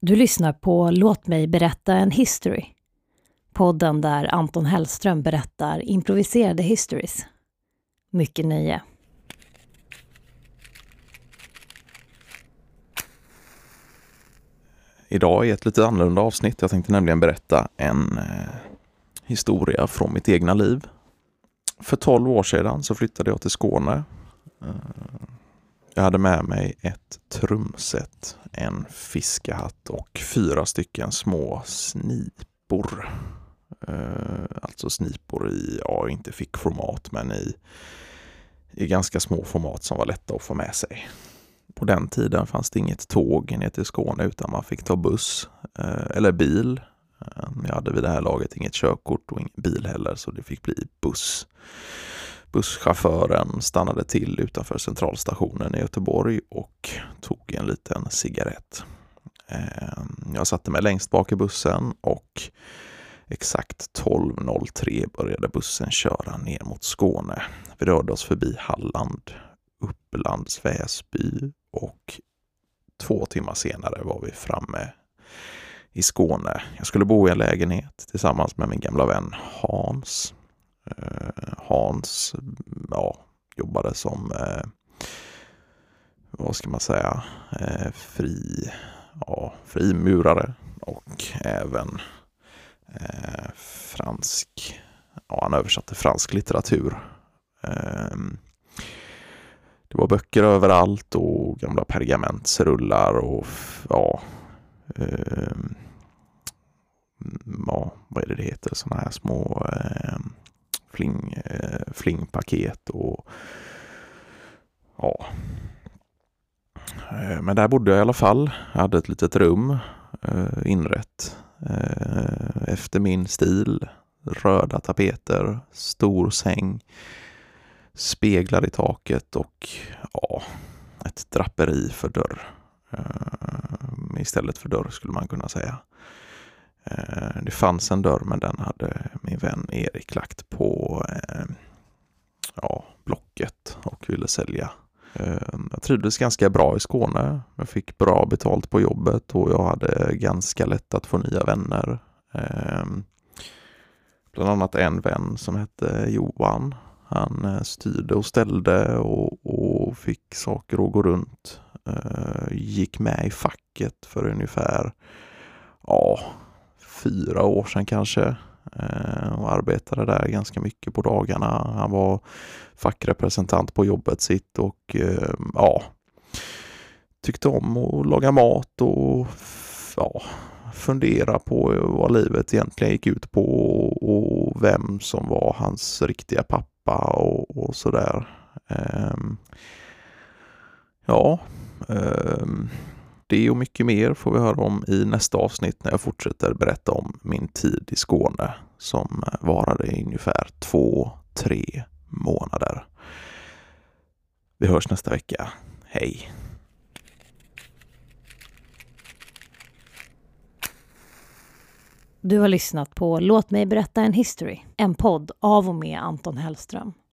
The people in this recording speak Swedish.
Du lyssnar på Låt mig berätta en history. Podden där Anton Hellström berättar improviserade histories. Mycket nöje. Idag är ett lite annorlunda avsnitt. Jag tänkte nämligen berätta en eh, historia från mitt egna liv. För 12 år sedan så flyttade jag till Skåne. Eh, jag hade med mig ett trumset, en fiskehatt och fyra stycken små snipor. Eh, alltså snipor i, ja inte fickformat men i, i ganska små format som var lätta att få med sig. På den tiden fanns det inget tåg ner till Skåne utan man fick ta buss eh, eller bil. Eh, jag hade vid det här laget inget körkort och ingen bil heller så det fick bli buss. Busschauffören stannade till utanför centralstationen i Göteborg och tog en liten cigarett. Ehm, jag satte mig längst bak i bussen och exakt 12.03 började bussen köra ner mot Skåne. Vi rörde oss förbi Halland, Upplands Väsby och två timmar senare var vi framme i Skåne. Jag skulle bo i en lägenhet tillsammans med min gamla vän Hans. Ehm, Hans ja, jobbade som, eh, vad ska man säga, eh, fri, ja, frimurare och även eh, fransk, ja, han översatte fransk litteratur. Ehm, det var böcker överallt och gamla pergamentsrullar och ja, eh, ja, vad är det det heter, sådana här små eh, fling, eh, flingpaket och ja. Eh, men där bodde jag i alla fall. Jag hade ett litet rum eh, inrett eh, efter min stil. Röda tapeter, stor säng, speglar i taket och ja, ett draperi för dörr. Eh, istället för dörr skulle man kunna säga. Eh, det fanns en dörr men den hade min vän Erik lagt på eh, ja, Blocket och ville sälja. Eh, jag trivdes ganska bra i Skåne. Jag fick bra betalt på jobbet och jag hade ganska lätt att få nya vänner. Bland annat en vän som hette Johan han styrde och ställde och, och fick saker att gå runt. Gick med i facket för ungefär ja, fyra år sedan kanske. Eh, och arbetade där ganska mycket på dagarna. Han var fackrepresentant på jobbet sitt och eh, ja, tyckte om att laga mat och ja, fundera på vad livet egentligen gick ut på och vem som var hans riktiga pappa och, och sådär. Ehm, ja, ehm, det och mycket mer får vi höra om i nästa avsnitt när jag fortsätter berätta om min tid i Skåne som eh, varade i ungefär två, tre månader. Vi hörs nästa vecka. Hej! Du har lyssnat på Låt mig berätta en history, en podd av och med Anton Hellström.